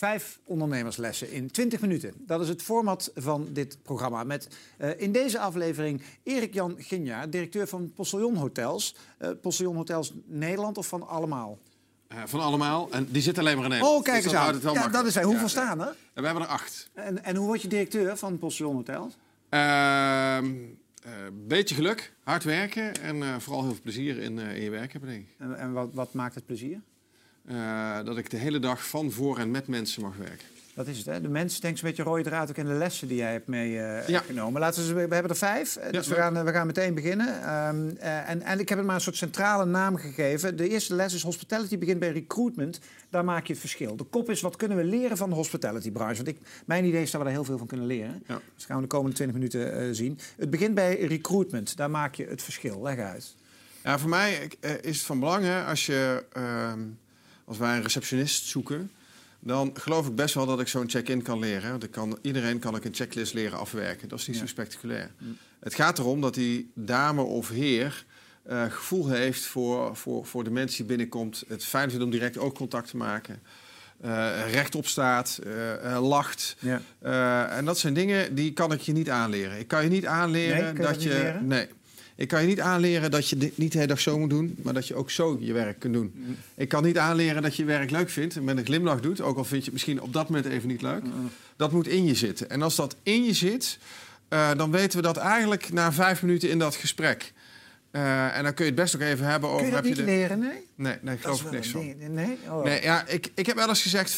Vijf ondernemerslessen in 20 minuten. Dat is het format van dit programma. Met uh, in deze aflevering Erik-Jan Ginja, directeur van Postillon Hotels. Uh, Postillon Hotels Nederland of van allemaal? Uh, van allemaal. En die zit alleen maar in Nederland. Oh, kijk eens dus aan. Ja, dat is hij. Hoeveel ja, staan er? We hebben er acht. En, en hoe word je directeur van Postillon Hotels? Ehm, beetje geluk, hard werken en vooral heel veel plezier in, in je werk hebben, denk ik. En, en wat, wat maakt het plezier? Uh, dat ik de hele dag van, voor en met mensen mag werken. Dat is het, hè? De mensen denkt een beetje rode draad ook in de lessen die jij hebt meegenomen. Uh, Laten we, we hebben er vijf, ja, dus we gaan, we gaan meteen beginnen. Um, uh, en, en ik heb het maar een soort centrale naam gegeven. De eerste les is hospitality begint bij recruitment. Daar maak je het verschil. De kop is wat kunnen we leren van de hospitality-branche. Want ik, mijn idee is dat we daar heel veel van kunnen leren. Ja. Dus gaan we de komende 20 minuten zien. Het begint bij recruitment. Daar maak je het verschil. Leg uit. Ja, voor mij is het van belang hè, als je... Ehm, als wij een receptionist zoeken, dan geloof ik best wel dat ik zo'n check-in kan leren. Kan, iedereen kan ik een checklist leren afwerken. Dat is niet zo spectaculair. Mm. Het gaat erom dat die dame of heer uh, gevoel heeft voor, voor, voor de mensen die binnenkomt. Het fijn vindt om direct ook contact te maken. Uh, rechtop staat, uh, lacht. Ja. en dat zijn dingen die kan ik je niet aanleren. Ik kan je niet aanleren nee, dat je. Nee. Ik kan je niet aanleren dat je dit niet de hele dag zo moet doen, maar dat je ook zo je werk kunt doen. Mm. Ik kan niet aanleren dat je je werk leuk vindt en met een glimlach doet, ook al vind je het misschien op dat moment even niet leuk. Mm. Dat moet in je zitten. En als dat in je zit, uh, dan weten we dat eigenlijk na vijf minuten in dat gesprek. Uh, en dan kun je het best ook even hebben over. Kun je dat heb niet je de... leren, nee? Nee, nee geloof ik niks van. Nee? Oh. nee ja, ik, ik heb wel eens gezegd: 95%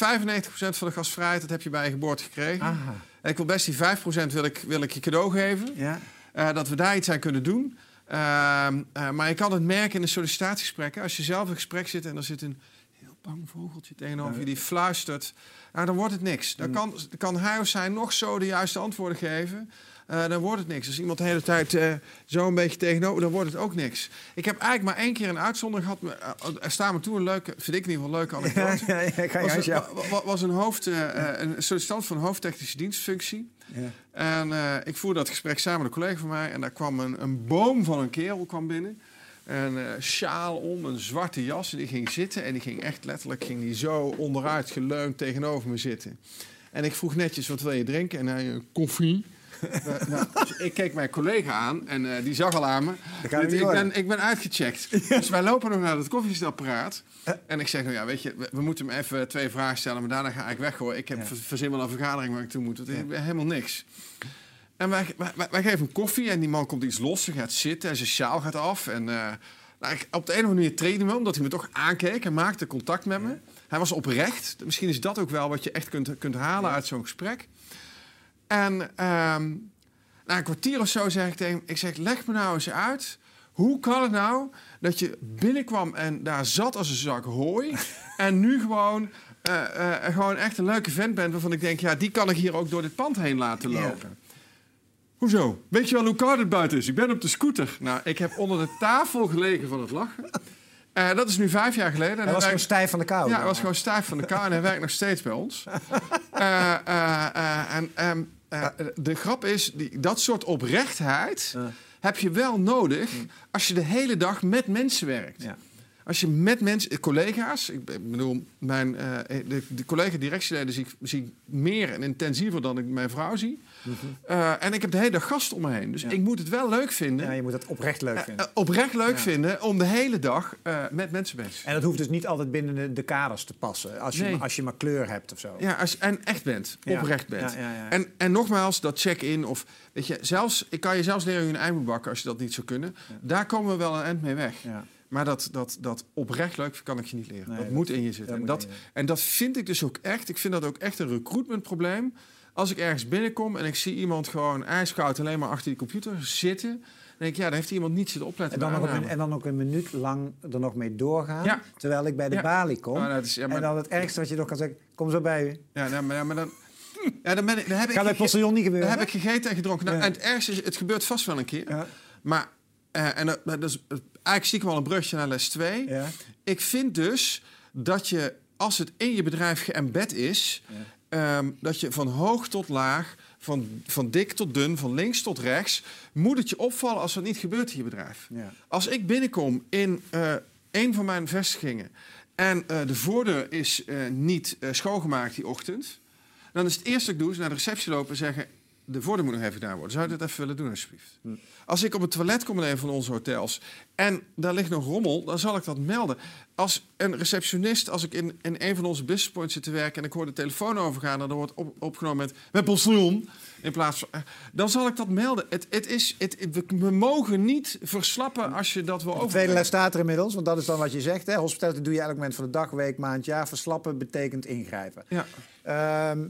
van de gastvrijheid dat heb je bij je geboorte gekregen. Aha. En ik wil best die 5% wil ik, wil ik je cadeau geven. Ja. Uh, dat we daar iets aan kunnen doen. Uh, uh, maar je kan het merken in de sollicitatiegesprekken. Als je zelf in een gesprek zit en er zit een heel bang vogeltje tegenover je die fluistert, nou, dan wordt het niks. Dan mm. kan, kan hij of zij nog zo de juiste antwoorden geven. Uh, dan wordt het niks. Als iemand de hele tijd uh, zo een beetje tegenover, dan wordt het ook niks. Ik heb eigenlijk maar één keer een uitzondering gehad. Uh, er staat me toe een leuke, vind ik in ieder geval leuke anekdote. ja, ja, ja, was, een, was een, hoofd, een sollicitant voor een hoofdtechnische dienstfunctie. Ja. En uh, ik voerde dat gesprek samen met een collega van mij. En daar kwam een, een boom van een kerel kwam binnen. Een uh, sjaal om, een zwarte jas. En die ging zitten en die ging echt letterlijk ging die zo onderuit geleund tegenover me zitten. En ik vroeg netjes, wat wil je drinken? En hij, koffie. Nou, dus ik keek mijn collega aan en uh, die zag al aan me. Ik ben, ik ben uitgecheckt. Dus wij lopen nog naar het koffiezetapparaat. En ik zeg, nou ja, weet je, we, we, moeten hem even twee vragen stellen, maar daarna ga ik weggooien. Ik heb ja. verzin wel een vergadering waar ik toe moet. Het is helemaal niks. En wij, wij, wij, geven hem koffie en die man komt iets los. Hij gaat zitten en zijn sjaal gaat af. En uh, nou, ik, op de een of andere manier trainde me, omdat hij me toch aankeek. en maakte contact met me. Hij was oprecht. Misschien is dat ook wel wat je echt kunt, kunt halen uit zo'n gesprek. En um, na een kwartier of zo zeg ik tegen hem... Ik zeg, leg me nou eens uit. Hoe kan het nou dat je binnenkwam en daar zat als een zak hooi... en nu gewoon, uh, uh, gewoon echt een leuke vent bent... waarvan ik denk, ja, die kan ik hier ook door dit pand heen laten lopen. Hoezo? Weet je wel hoe koud het buiten is? Ik ben op de scooter. Nou, ik heb onder de tafel gelegen van het lachen. Uh, dat is nu vijf jaar geleden. Hij, hij was gewoon stijf van de kou. Ja, hij was gewoon stijf van de kou en hij werkt nog steeds bij ons. En um, uh, de grap is, die, dat soort oprechtheid heb je wel nodig als je de hele dag met mensen werkt. Ja. Als je met mensen, collega's, ik bedoel, mijn, uh, de, de collega-directieleden zie ik, zie ik meer en intensiever dan ik mijn vrouw zie. Mm -hmm. uh, en ik heb de hele dag gasten om me heen. Dus ja. ik moet het wel leuk vinden. Ja, je moet het oprecht leuk vinden. Uh, oprecht leuk ja. vinden om de hele dag met mensen bezig te zijn. En dat hoeft dus niet altijd binnen de, de kaders te passen. Als je, nee. als je maar kleur hebt of zo. Ja, als, en echt bent. Oprecht bent. En, en nogmaals, dat check-in of... Weet je, zelfs, ik kan je zelfs leren hoe je een ei bakken als je dat niet zou kunnen. Daar komen we wel een eind mee weg. Maar dat, dat, dat oprecht leuk kan ik je niet leren. Nee, dat, dat, moet in je zitten. En dat, en dat vind ik dus ook echt. Ik vind dat ook echt een recruitmentprobleem. Als ik ergens binnenkom en ik zie iemand gewoon ijskoud alleen maar achter die computer zitten. Dan denk ik, ja, daar heeft iemand niet zitten opletten. En dan, nog een, en dan ook een minuut lang er nog mee doorgaan. Ja. Terwijl ik bij de ja. balie kom. Is, ja, maar... En dan het ergste wat je nog kan zeggen, kom zo bij u. Ja, nou, maar, maar dan... Ja, dan, ben ik, dan heb Gaat bij Postillon niet gebeuren? Dan heb ik gegeten en gedronken. Nou, en het ergste is, het gebeurt vast wel een keer. Maar uh, en dat, dat is eigenlijk zie ik wel een brugje naar les 2. Ja. Ik vind dus dat je, als het in je bedrijf geëmbed is, ja. um, dat je van hoog tot laag, van, van dik tot dun, van links tot rechts, moet het je opvallen als dat niet gebeurt in je bedrijf. Ja. Als ik binnenkom in uh, een van mijn vestigingen en de voordeur is niet schoongemaakt die ochtend... dan is het eerste wat ik doe, is naar de receptie lopen en zeggen de voordeur moet nog even gedaan worden. Zou je dat even willen doen, alsjeblieft? Hm. Als ik op het toilet kom in een van onze hotels en daar ligt nog rommel, dan zal ik dat melden. Als een receptionist, als ik in, in een van onze business points zit te werken en ik hoor de telefoon overgaan en er wordt op, opgenomen met, met in plaats van, eh, dan zal ik dat melden. Het, het is, het, we, mogen niet verslappen als je dat wil over. De tweede les staat er inmiddels, want dat is dan wat je zegt. Hè? Hospitality doe je elk moment van de dag, week, maand, jaar. Verslappen betekent ingrijpen. Ja. Ehm,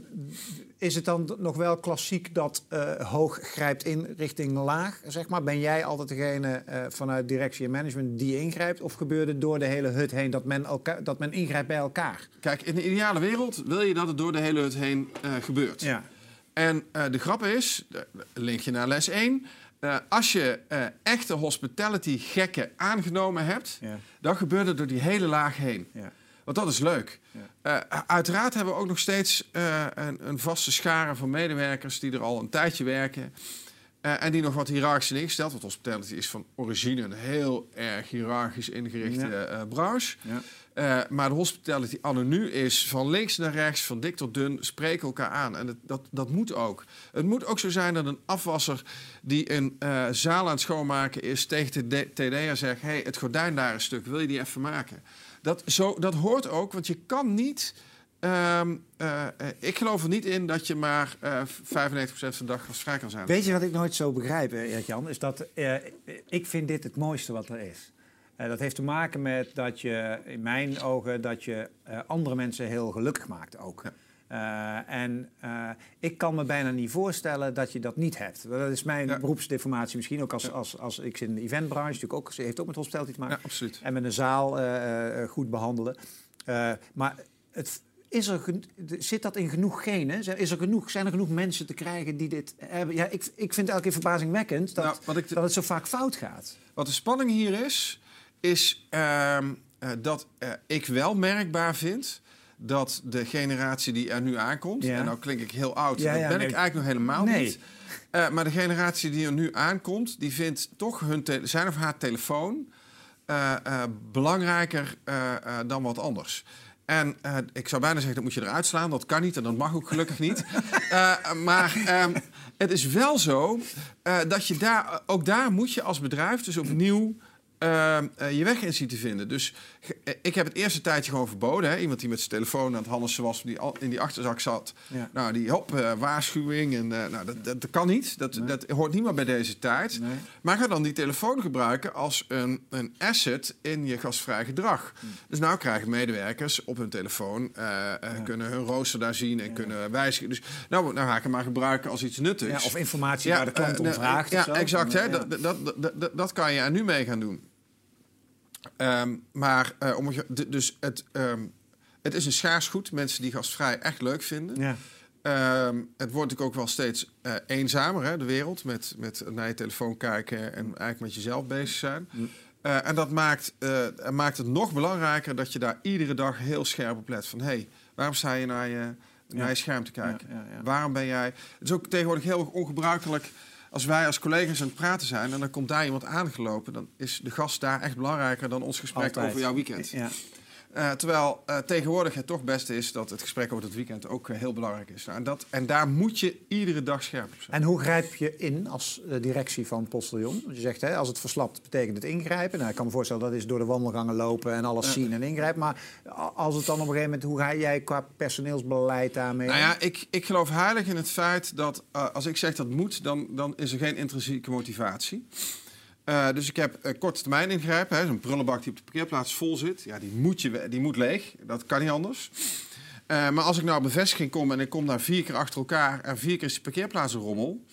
is het dan nog wel klassiek dat uh, hoog grijpt in richting laag? Zeg maar? Ben jij altijd degene uh, vanuit directie en management die ingrijpt? Of gebeurt het door de hele hut heen dat men, elkaar, dat men ingrijpt bij elkaar? Kijk, in de ideale wereld wil je dat het door de hele hut heen uh, gebeurt. Ja. En de grap is, linkje naar les 1... als je echte hospitality gekken aangenomen hebt, ja. dan gebeurt het door die hele laag heen. Ja. Want dat is leuk. Ja. Uh, uiteraard hebben we ook nog steeds uh, een, een, vaste schare van medewerkers die er al een tijdje werken. Uh, en die nog wat hiërarchisch zijn ingesteld. Want hospitality is van origine een heel erg hiërarchisch ingerichte ja. branche. Ja. Maar de hospitality anno nu is van links naar rechts, van dik tot dun, spreken elkaar aan. En dat, dat, moet ook. Het moet ook zo zijn dat een afwasser die een zaal aan het schoonmaken is... tegen de TD'er zegt, hey, het gordijn daar een stuk, wil je die even maken? Dat, zo, dat hoort ook, want je kan niet. Um, uh, ik geloof er niet in dat je maar uh, 95% van de dag vrij kan zijn. Weet je wat ik nooit zo begrijp, Erik-Jan? Is dat ik vind dit het mooiste wat er is. Dat heeft te maken met dat je, in mijn ogen, dat je andere mensen heel gelukkig maakt ook. Ja. Uh, en ik kan me bijna niet voorstellen dat je dat niet hebt. Dat is mijn ja. beroepsdeformatie misschien ook als, als, als ik zit in de eventbranche. Natuurlijk ook, heeft ook met hospitality te maken. Ja, absoluut. En met een zaal goed behandelen. maar het, is er, zit dat in genoeg genen? Is er genoeg, zijn er genoeg mensen te krijgen die dit hebben? Ja, ik, ik vind het elke keer verbazingwekkend dat, nou, ik dat het zo vaak fout gaat. Wat de spanning hier is, is ehm, dat ik wel merkbaar vind dat de generatie die er nu aankomt, en nou klink ik heel oud, dat ben ik eigenlijk nog helemaal niet. Uh, maar de generatie die er nu aankomt, die vindt toch hun zijn of haar telefoon belangrijker dan wat anders. En ik zou bijna zeggen, dat moet je eruit slaan. Dat kan niet en dat mag ook gelukkig niet. maar um, het is wel zo dat je daar, ook daar moet je als bedrijf dus opnieuw uh, je weg in zien te vinden. Dus eh, ik heb het eerste tijdje gewoon verboden. Hè? Iemand die met zijn telefoon aan het handelsen was, die in die achterzak zat. Nou, die hop, uh, waarschuwing. En, nou, dat, dat, kan niet. Dat, dat hoort niet meer bij deze tijd. Maar ga dan die telefoon gebruiken als een, een asset in je gastvrij gedrag. Hm. Dus nou krijgen medewerkers op hun telefoon, kunnen hun rooster daar zien en kunnen wijzigen. Dus nou, nou ga ik hem maar gebruiken als iets nuttigs. of informatie waar de klant om vraagt. Ja, exact. Hè? Dat, dat, dat, dat kan je er nu mee gaan doen. Um, maar uh, om, dus het, um, het is een schaars goed. Mensen die gastvrij echt leuk vinden. Ja. Um, het wordt natuurlijk ook wel steeds uh, eenzamer, hè, de wereld. Met, met naar je telefoon kijken en eigenlijk met jezelf bezig zijn. Mm. Uh, en dat maakt, maakt het nog belangrijker dat je daar iedere dag heel scherp op let. Van hé, hey, waarom sta je naar je, naar je scherm te kijken? Ja, ja, waarom ben jij... Het is ook tegenwoordig heel ongebruikelijk als wij als collega's aan het praten zijn en dan komt daar iemand aangelopen, dan is de gast daar echt belangrijker dan ons gesprek over jouw weekend. Ja. Uh, terwijl uh, tegenwoordig het toch beste is dat het gesprek over het weekend ook uh, heel belangrijk is. Nou, en, dat, en daar moet je iedere dag scherp op zijn. En hoe grijp je in als directie van Postillon? Want je zegt, hè, als het verslapt, betekent het ingrijpen. Nou, ik kan me voorstellen dat is door de wandelgangen lopen en alles zien en ingrijpen. Maar als het dan op een gegeven moment, hoe ga jij qua personeelsbeleid daarmee? Nou ja, ik, ik geloof heilig in het feit dat als ik zeg dat moet, dan, dan is er geen intrinsieke motivatie. Uh, dus ik heb uh, korte termijn ingrijpen. Zo'n prullenbak die op de parkeerplaats vol zit. Ja, die moet, je, die moet leeg. Dat kan niet anders. Uh, maar als ik nou op bevestiging kom en ik kom daar vier keer achter elkaar... en vier keer is de parkeerplaats een rommel...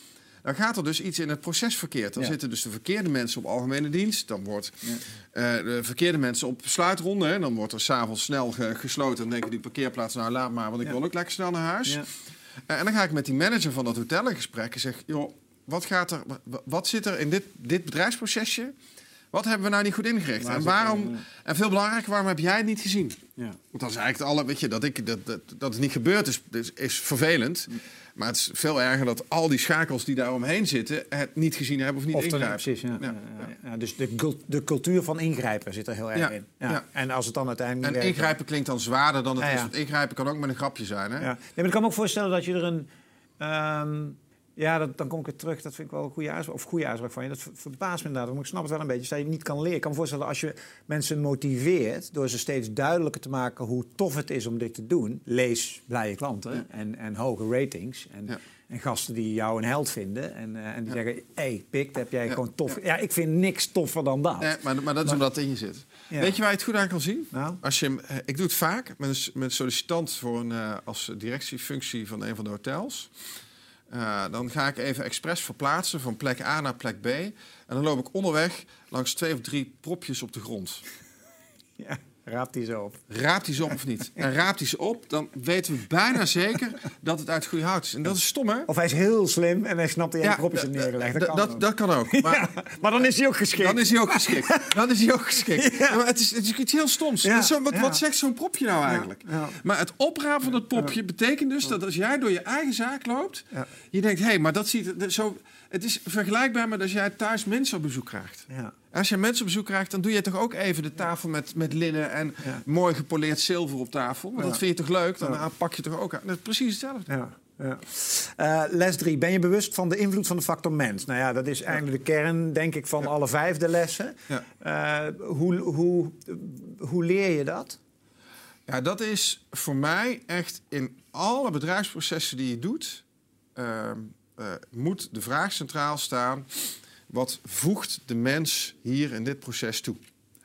dan gaat er dus iets in het proces verkeerd. Dan zitten dus de verkeerde mensen op algemene dienst. Dan wordt ja. de verkeerde mensen op sluitronde. Hè. Dan wordt er s'avonds snel gesloten. Dan denken die parkeerplaats, nou laat maar... want ik wil ook lekker snel naar huis. en dan ga ik met die manager van dat hotel in gesprek en zeg... joh, wat, gaat er, wat zit er in dit, dit bedrijfsprocesje? Wat hebben we nou niet goed ingericht? en waarom, en veel belangrijker, waarom heb jij het niet gezien? Ja. Want dat is eigenlijk het alle, weet je, dat, ik, dat, dat, dat het niet gebeurd is, is, is vervelend. Maar het is veel erger dat al die schakels die daar omheen zitten... het niet gezien hebben of niet of ingrijpen. Precies, ja. Ja. ja. dus de, de cultuur van ingrijpen zit er heel erg in. Ja. En als het dan uiteindelijk... En ingrijpen klinkt dan zwaarder dan het is. Want ingrijpen kan ook met een grapje zijn, hè? Ja. Nee, maar ik kan me ook voorstellen dat je er een... Um, ja, dat, dan kom ik weer terug. Dat vind ik wel een goede uitspraak. Of goede uitspraak van je. Dat verbaast me inderdaad. Ik snap het wel een beetje. Dat je niet kan leren. Ik kan me voorstellen als je mensen motiveert... door ze steeds duidelijker te maken hoe tof het is om dit te doen. Lees blije klanten en, en hoge ratings. En, en gasten die jou een held vinden. En, uh, en die zeggen, hé, hey, Pik, heb jij gewoon tof... Ja. ik vind niks toffer dan dat. Nee, maar, maar dat is omdat het in je zit. Weet je waar je het goed aan kan zien? Nou? Als je, eh, ik doe het vaak met een, met een sollicitant voor een, uh, als directiefunctie van een van de hotels... Uh, dan ga ik even expres verplaatsen van plek A naar plek B. En dan loop ik onderweg langs twee of drie propjes op de grond. Ja. Raapt hij ze op? Raapt hij ze op of niet? En raapt hij ze op, dan weten we bijna zeker dat het uit goede hout is. En dat is stom, hè? Of hij is heel slim en hij snapt dat hij ja, propjes hebt neergelegd. Dat, dat, kan dat, kan ook. Maar, maar, dan is hij ook geschikt. Dan is hij ook geschikt. Dan is hij ook geschikt. maar het is, het is iets heel stoms. Zo, wat, wat zegt zo'n propje nou eigenlijk? Maar het oprapen van het propje betekent dus dat als jij door je eigen zaak loopt... je denkt, hé, hey, maar dat ziet er zo... Het is vergelijkbaar met als jij thuis mensen op bezoek krijgt. Ja. Als je mensen op bezoek krijgt, dan doe je toch ook even de tafel met, met linnen en mooi gepoleerd zilver op tafel. Want dat vind je toch leuk? Dan pak je toch ook aan. Dat is precies hetzelfde. Ja. Ja. Uh, les 3. Ben je bewust van de invloed van de factor mens? Nou ja, dat is eigenlijk de kern, denk ik, van alle vijf de lessen. Uh, hoe, hoe, hoe leer je dat? Ja, dat is voor mij echt in alle bedrijfsprocessen die je doet... Uh, moet de vraag centraal staan wat voegt de mens hier in dit proces toe?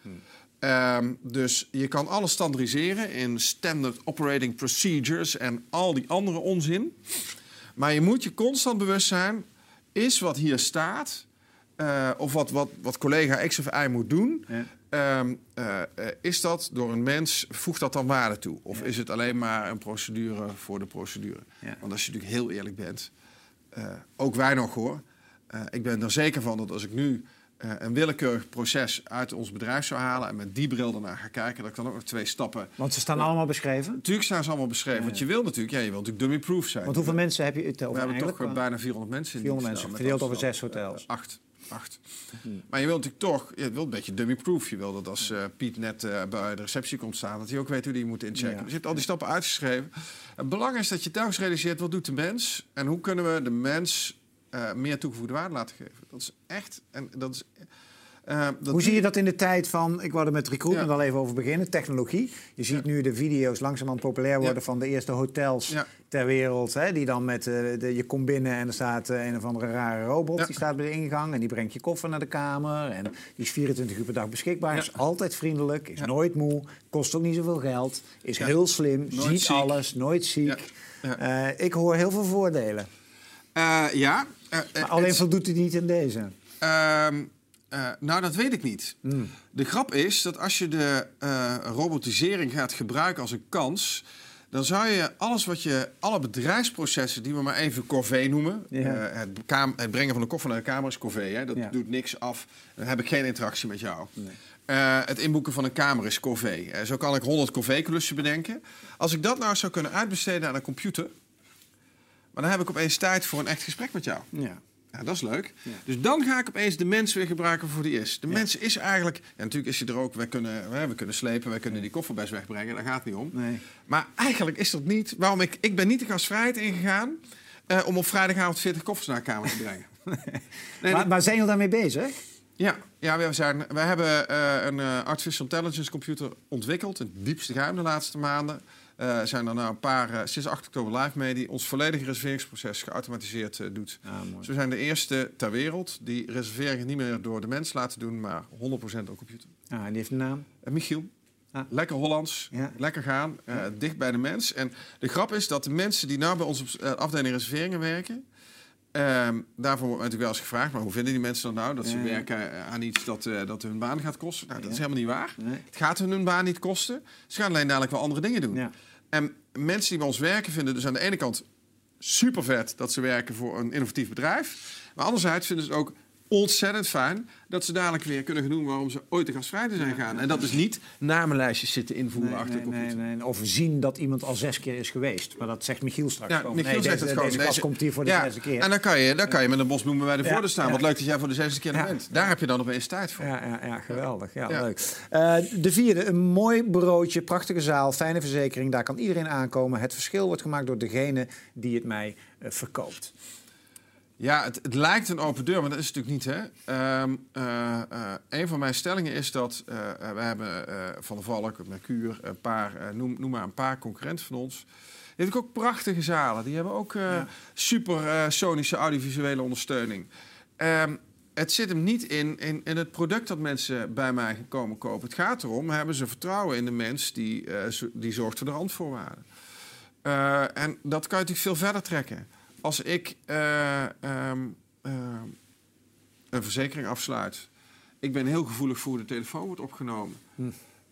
Hmm. Um, dus je kan alles standaardiseren in standard operating procedures en al die andere onzin. Maar je moet je constant bewust zijn: is wat hier staat, uh, of wat, wat, wat collega X of Y moet doen, ja. um, uh, is dat door een mens, voegt dat dan waarde toe? Of ja. is het alleen maar een procedure voor de procedure? Ja. Want als je natuurlijk heel eerlijk bent, ook wij nog hoor. Uh, ik ben er zeker van dat als ik nu uh, een willekeurig proces uit ons bedrijf zou halen en met die bril ernaar ga kijken, dat ik dan ook nog twee stappen. Want ze staan allemaal beschreven? Natuurlijk staan ze allemaal beschreven. Want je wil natuurlijk, ja, je wil natuurlijk dummy-proof zijn. Want hoeveel mensen heb je het over? We hebben toch bijna 400 mensen. 400 mensen, verdeeld over zes hotels. Uh, acht. Acht. Hmm. Maar je wilt natuurlijk toch, je wilt een beetje dummy-proof. Je wil dat als uh, Piet net uh, bij de receptie komt staan, dat hij ook weet hoe hij moet inchecken. Ja. Dus je hebt al die stappen uitgeschreven. Het belang is dat je telkens realiseert, wat doet de mens? En hoe kunnen we de mens uh, meer toegevoegde waarde laten geven. Dat is echt. En dat is, uh, dat Hoe zie je dat in de tijd van, ik er met recruitment ja. al even over beginnen, technologie. Je ziet ja. nu de video's langzamerhand populair worden ja. van de eerste hotels ter wereld. Hè, die dan met, uh, de, je komt binnen en er staat uh, een of andere rare robot. Die staat bij de ingang en die brengt je koffer naar de kamer. En die is 24 uur per dag beschikbaar. Is altijd vriendelijk, is nooit moe, kost ook niet zoveel geld. Is heel slim, nooit ziet ziek. alles, nooit ziek. ik hoor heel veel voordelen. Ja, uh, maar alleen voldoet hij niet in deze? Uh, nou, dat weet ik niet. Mm. De grap is dat als je de robotisering gaat gebruiken als een kans dan zou je alles wat je, alle bedrijfsprocessen die we maar even corvée noemen, ja. uh, het, het, brengen van de koffer naar de kamer is corvée, hè? dat ja. doet niks af, dan heb ik geen interactie met jou. Nee. Het inboeken van een kamer is corvée. Zo kan ik 100 corvée-klussen bedenken. Als ik dat nou zou kunnen uitbesteden aan een computer, maar dan heb ik opeens tijd voor een echt gesprek met jou. Ja. Ja, dat is leuk. Ja. Dus dan ga ik opeens de mens weer gebruiken voor die is. De ja. mens is eigenlijk... Ja, natuurlijk is hij er ook... We kunnen, we kunnen slepen, wij kunnen die koffer best wegbrengen. Daar gaat het niet om. Nee. Maar eigenlijk is dat niet... Waarom ik... Ik ben niet de gastvrijheid ingegaan... Uh, om op vrijdagavond 40 koffers naar de kamer te brengen. nee, maar, maar, zijn jullie daarmee bezig? Ja, ja we, zijn, we hebben uh, een uh, artificial intelligence computer ontwikkeld... in het diepste geheim de laatste maanden... Uh, zijn er nou een paar, uh, sinds 8 oktober live mee, die ons volledige reserveringsproces geautomatiseerd uh, doet. Ah, dus we zijn de eerste ter wereld die reserveringen niet meer door de mens laten doen, maar 100% op computer. Ah, en die heeft een naam? Michiel. Ah. Lekker Hollands, ja. lekker gaan, ja. dicht bij de mens. En de grap is dat de mensen die nou bij onze afdeling reserveringen werken, Um, daarvoor wordt natuurlijk wel eens gevraagd, maar hoe vinden die mensen dan nou? Dat ze ja, werken aan iets dat, uh, dat hun baan gaat kosten. Nou, dat is helemaal niet waar. Nee. Het gaat hun hun baan niet kosten. Ze gaan alleen dadelijk wel andere dingen doen. En mensen die bij ons werken vinden dus aan de ene kant super vet dat ze werken voor een innovatief bedrijf. Maar anderzijds vinden ze het ook ontzettend fijn dat ze dadelijk weer kunnen doen waarom ze ooit de gastvrij zijn gaan. En dat is niet namenlijstjes zitten invoeren nee, achter nee, nee, nee, Of zien dat iemand al zes keer is geweest. Maar dat zegt Michiel straks ja. Michiel nee, zegt deze, het gewoon. Deze komt hier voor de ja, zesde keer. En dan kan, je, dan kan je met een bos bloemen bij de voordeur staan. Wat leuk dat jij voor de zesde keer er bent. Daar heb je dan opeens tijd voor. Ja, ja, ja geweldig. Ja, leuk. Uh, de vierde, een mooi broodje, prachtige zaal, fijne verzekering. Daar kan iedereen aankomen. Het verschil wordt gemaakt door degene die het mij uh, verkoopt. Ja, het, het, lijkt een open deur, maar dat is het natuurlijk niet. Hè? Um, uh, uh, een van mijn stellingen is dat uh, we hebben Van de Valk, Mercure, een paar, noem, noem, maar een paar concurrenten van ons. Die hebben ook prachtige zalen. Die hebben ook ja. super sonische audiovisuele ondersteuning. Um, het zit hem niet in, in, in, het product dat mensen bij mij komen kopen. Het gaat erom, hebben ze vertrouwen in de mens die, die zorgt voor de randvoorwaarden. en dat kan je natuurlijk veel verder trekken als ik uh, um, uh, een verzekering afsluit, ik ben heel gevoelig voor hoe de telefoon wordt opgenomen. Hm.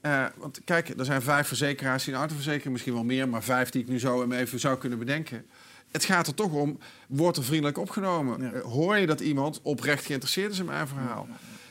Uh, want kijk, er zijn vijf verzekeraars die een autoverzekering, misschien wel meer, maar vijf die ik nu zo even zou kunnen bedenken. Het gaat er toch om, wordt er vriendelijk opgenomen? Ja. hoor je dat iemand oprecht geïnteresseerd is in mijn verhaal?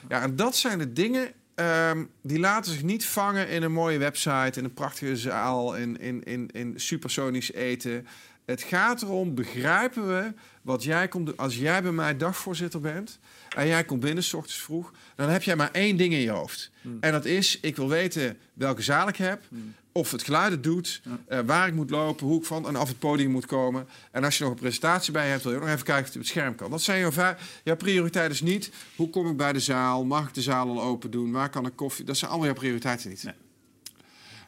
Ja, en dat zijn de dingen um, die laten zich niet vangen in een mooie website, in een prachtige zaal, in, in, in, in supersonisch eten. Het gaat erom, begrijpen we wat jij komt doen? Als jij bij mij dagvoorzitter bent en jij komt binnen s ochtends vroeg, dan heb jij maar één ding in je hoofd. Hmm. En dat is, ik wil weten welke zaal ik heb, hmm. of het geluid het doet, uh, waar ik moet lopen, hoe ik van en af het podium moet komen. En als je nog een presentatie bij hebt, wil je nog even kijken of het op het scherm kan. Dat zijn jouw, jouw prioriteiten is niet, hoe kom ik bij de zaal, mag ik de zaal al open doen, waar kan ik koffie, dat zijn allemaal jouw prioriteiten niet. Nee.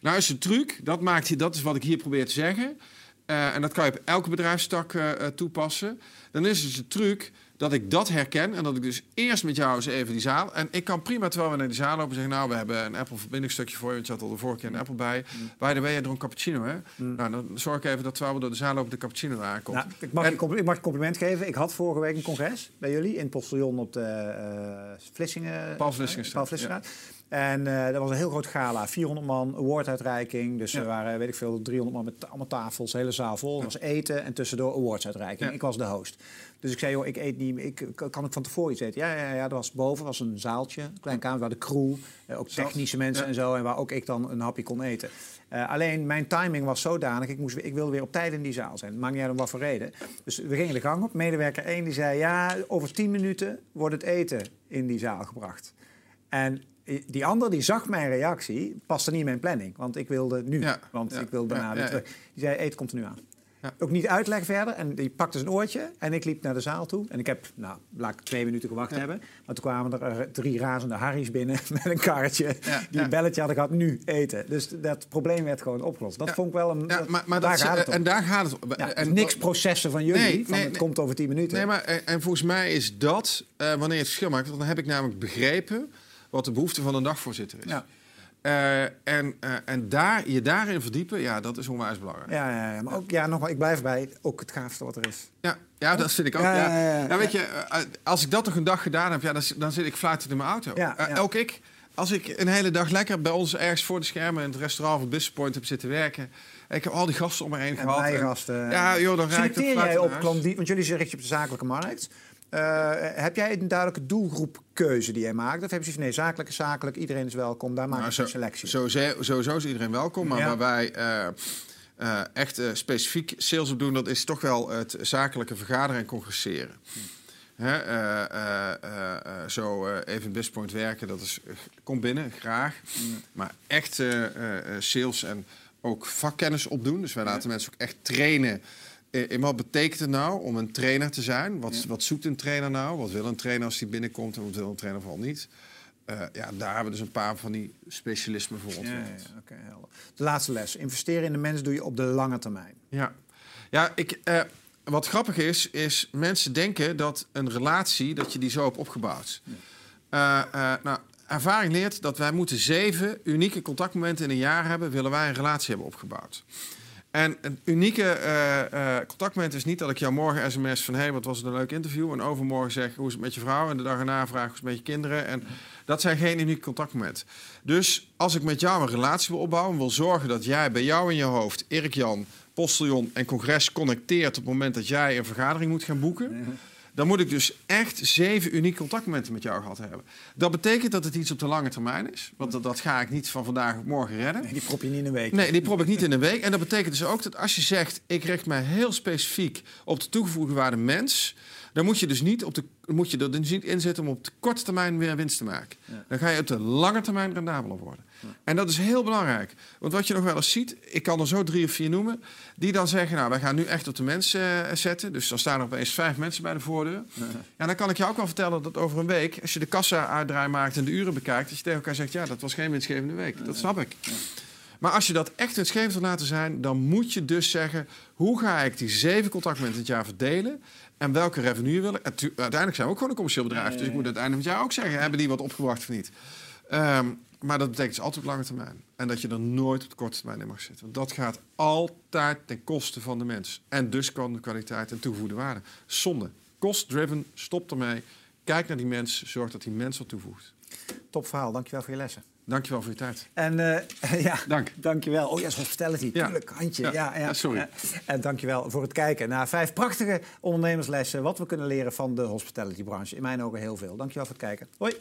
Nou is de truc, dat, maakt, dat is wat ik hier probeer te zeggen. Uh, en dat kan je op elke bedrijfstak uh, toepassen. Dan is het de truc dat ik dat herken en dat ik dus eerst met jou eens even die zaal... En ik kan prima, terwijl we naar die zaal lopen, zeggen... nou, we hebben een Apple-verbindingsstukje voor je, want je had al de vorige keer een Apple bij. Mm. Bij de way, je dronk cappuccino, hè? Mm. Nou, dan zorg ik even dat terwijl we door de zaal lopen de cappuccino aankomt. Nou, ik, mag en, je ik mag je compliment geven. Ik had vorige week een congres bij jullie in het postillon op de uh, Vlissingen... Paul Vlissingenstraat. Paul Vlissingenstraat. En uh, dat was een heel groot gala. 400 man, awarduitreiking. Dus ja. er waren, weet ik veel, 300 man met allemaal tafels, hele zaal vol. Er was eten en tussendoor awardsuitreiking. Ja. Ik was de host. Dus ik zei, joh, ik eet niet ik kan ik van tevoren iets eten? Ja, ja, ja, er was boven was een zaaltje, een klein kamer, waar de crew, uh, ook technische mensen en zo, en waar ook ik dan een hapje kon eten. Uh, alleen mijn timing was zodanig, ik, moest, ik wilde weer op tijd in die zaal zijn. Maakt niet uit om wat voor reden. Dus we gingen de gang op. Medewerker 1 die zei, ja, over 10 minuten wordt het eten in die zaal gebracht. En die ander die zag mijn reactie, paste niet in mijn planning. Want ik wilde nu, ja, want ja, ik wilde daarna ja, terug. Die zei, eten komt er nu aan. Ook niet uitleg verder. En die pakte zijn oortje en ik liep naar de zaal toe. En ik heb, nou, laat ik twee minuten gewacht hebben. Maar toen kwamen er eh, drie razende Harry's binnen met een karretje. die een belletje hadden gehad, nu eten. Dus dat probleem werd gewoon opgelost. Dat vond ik wel een... maar, maar daar gaat het om. En daar gaat het om. en niks processen van jullie, nee, van nee, het komt over tien minuten. Nee, maar en, volgens mij is dat, uh, wanneer het verschil maakt... dan heb ik namelijk begrepen wat de behoefte van een dagvoorzitter is. Ja. Uh, en uh, en daar, je daarin verdiepen, ja, dat is onwijs belangrijk. Ja, ja, ja. maar ook, ja, nog, ik blijf bij ook het gaafste wat er is. Ja, ja dat vind ik ook. Ja, ja. Nou, weet je, uh, als ik dat toch een dag gedaan heb, ja, dan, dan zit ik fluitend in mijn auto. Ja, Ook ik, als ik een hele dag lekker bij ons ergens voor de schermen in het restaurant van Business Point heb zitten werken. Ik heb al die gasten om me heen gehad. En gasten. Ja, joh, dan ik jij op want jullie richt je op de zakelijke markt. Uh, heb jij een duidelijke doelgroepkeuze die jij maakt? Of heb je van nee, zakelijk is zakelijk, iedereen is welkom, daar maak nou, je een selectie? Sowieso, sowieso is iedereen welkom, maar ja. waar wij uh, uh, echt specifiek sales op doen, dat is toch wel het zakelijke vergaderen en congresseren. Hm. Zo even in Bestpoint werken, dat is, kom binnen, graag. Maar echt sales en ook vakkennis opdoen. Dus wij laten mensen ook echt trainen en eh, wat betekent het nou om een trainer te zijn? Wat, ja. wat zoekt een trainer nou? Wat wil een trainer als hij binnenkomt en wat wil een trainer vooral niet? Uh, ja, daar hebben we dus een paar van die specialismen voor ontwikkeld. Ja, ja, okay, de laatste les. Investeren in de mens doe je op de lange termijn. Ja, ja ik, uh, wat grappig is, is mensen denken dat een relatie, dat je die zo hebt opgebouwd. Uh, nou, ervaring leert dat wij moeten zeven unieke contactmomenten in een jaar hebben, willen wij een relatie hebben opgebouwd. En een unieke uh, uh, contactmoment is niet dat ik jou morgen sms van... hé, hey, wat was het een leuk interview? En overmorgen zeg, hoe is het met je vrouw? En de dag erna vraag, hoe is het met je kinderen? En dat zijn geen unieke contactmomenten. Dus als ik met jou een relatie wil opbouwen... wil zorgen dat jij bij jou in je hoofd... Erik Jan, Postillon en Congres connecteert... op het moment dat jij een vergadering moet gaan boeken... dan moet ik dus echt zeven unieke contactmomenten met jou gehad hebben. Dat betekent dat het iets op de lange termijn is. Want dat, dat ga ik niet van vandaag op morgen redden. Nee, die prop je niet in een week. Nee, die prop ik niet in een week. En dat betekent dus ook dat als je zegt... ik richt mij heel specifiek op de toegevoegde waarde mens... dan moet je dus niet, op de, moet je er dus niet inzetten om op de korte termijn weer winst te maken. Dan ga je op de lange termijn rendabeler worden. En dat is heel belangrijk. Want wat je nog wel eens ziet, ik kan er zo drie of vier noemen, die dan zeggen, nou, wij gaan nu echt op de mensen uh, zetten. Dus dan staan er opeens vijf mensen bij de voordeur. Ja. dan kan ik je ook wel vertellen dat over een week, als je de kassa uitdraai maakt en de uren bekijkt, dat je tegen elkaar zegt, ja, dat was geen winstgevende week. Dat snap ik. Maar als je dat echt winstgevend wil laten zijn, dan moet je dus zeggen, hoe ga ik die zeven contactmomenten het jaar verdelen? En welke revenue wil ik? Uiteindelijk zijn we ook gewoon een commercieel bedrijf. Dus ik moet uiteindelijk met jou ook zeggen, hebben die wat opgebracht of niet? Um, maar dat betekent dus altijd op lange termijn. En dat je er nooit op de korte termijn in mag zitten. Want dat gaat altijd ten koste van de mens. En dus kan de kwaliteit en toegevoegde waarde. Zonde. Cost-driven, stop ermee. Kijk naar die mens, zorg dat die mens wat toevoegt. Top verhaal, dankjewel voor je lessen. Dankjewel voor je tijd. En uh, ja, Dank. dankjewel. Oh ja, hospitality, ja. tuurlijk, handje. Ja, ja, ja. sorry. En dankjewel voor het kijken naar vijf prachtige ondernemerslessen... wat we kunnen leren van de hospitality-branche. In mijn ogen heel veel. Dankjewel voor het kijken. Hoi.